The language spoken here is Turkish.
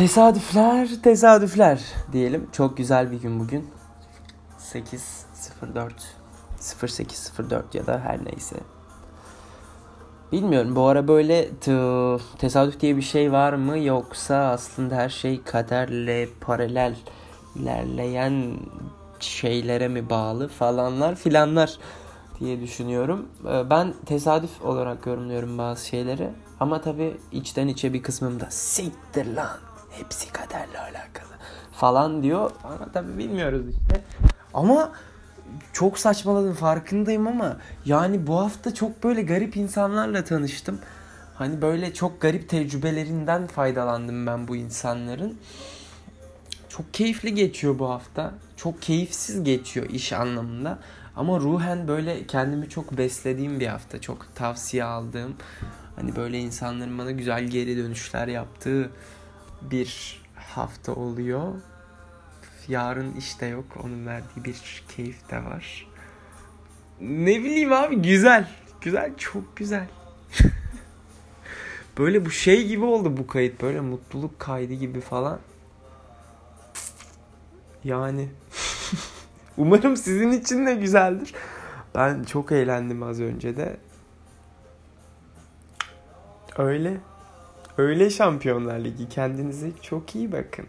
Tesadüfler, tesadüfler diyelim. Çok güzel bir gün bugün. 8.04 08.04 ya da her neyse. Bilmiyorum bu ara böyle tesadüf diye bir şey var mı yoksa aslında her şey kaderle paralel ilerleyen şeylere mi bağlı falanlar filanlar diye düşünüyorum. Ee, ben tesadüf olarak yorumluyorum bazı şeyleri. Ama tabii içten içe bir kısmımda siktir lan hepsi kaderle alakalı falan diyor. Ama tabii bilmiyoruz işte. Ama çok saçmaladım farkındayım ama yani bu hafta çok böyle garip insanlarla tanıştım. Hani böyle çok garip tecrübelerinden faydalandım ben bu insanların. Çok keyifli geçiyor bu hafta. Çok keyifsiz geçiyor iş anlamında. Ama ruhen böyle kendimi çok beslediğim bir hafta. Çok tavsiye aldığım. Hani böyle insanların bana güzel geri dönüşler yaptığı bir hafta oluyor. Yarın işte yok. Onun verdiği bir keyif de var. Ne bileyim abi güzel. Güzel çok güzel. böyle bu şey gibi oldu bu kayıt. Böyle mutluluk kaydı gibi falan. Yani umarım sizin için de güzeldir. Ben çok eğlendim az önce de. Öyle. Öyle Şampiyonlar Ligi. Kendinize çok iyi bakın.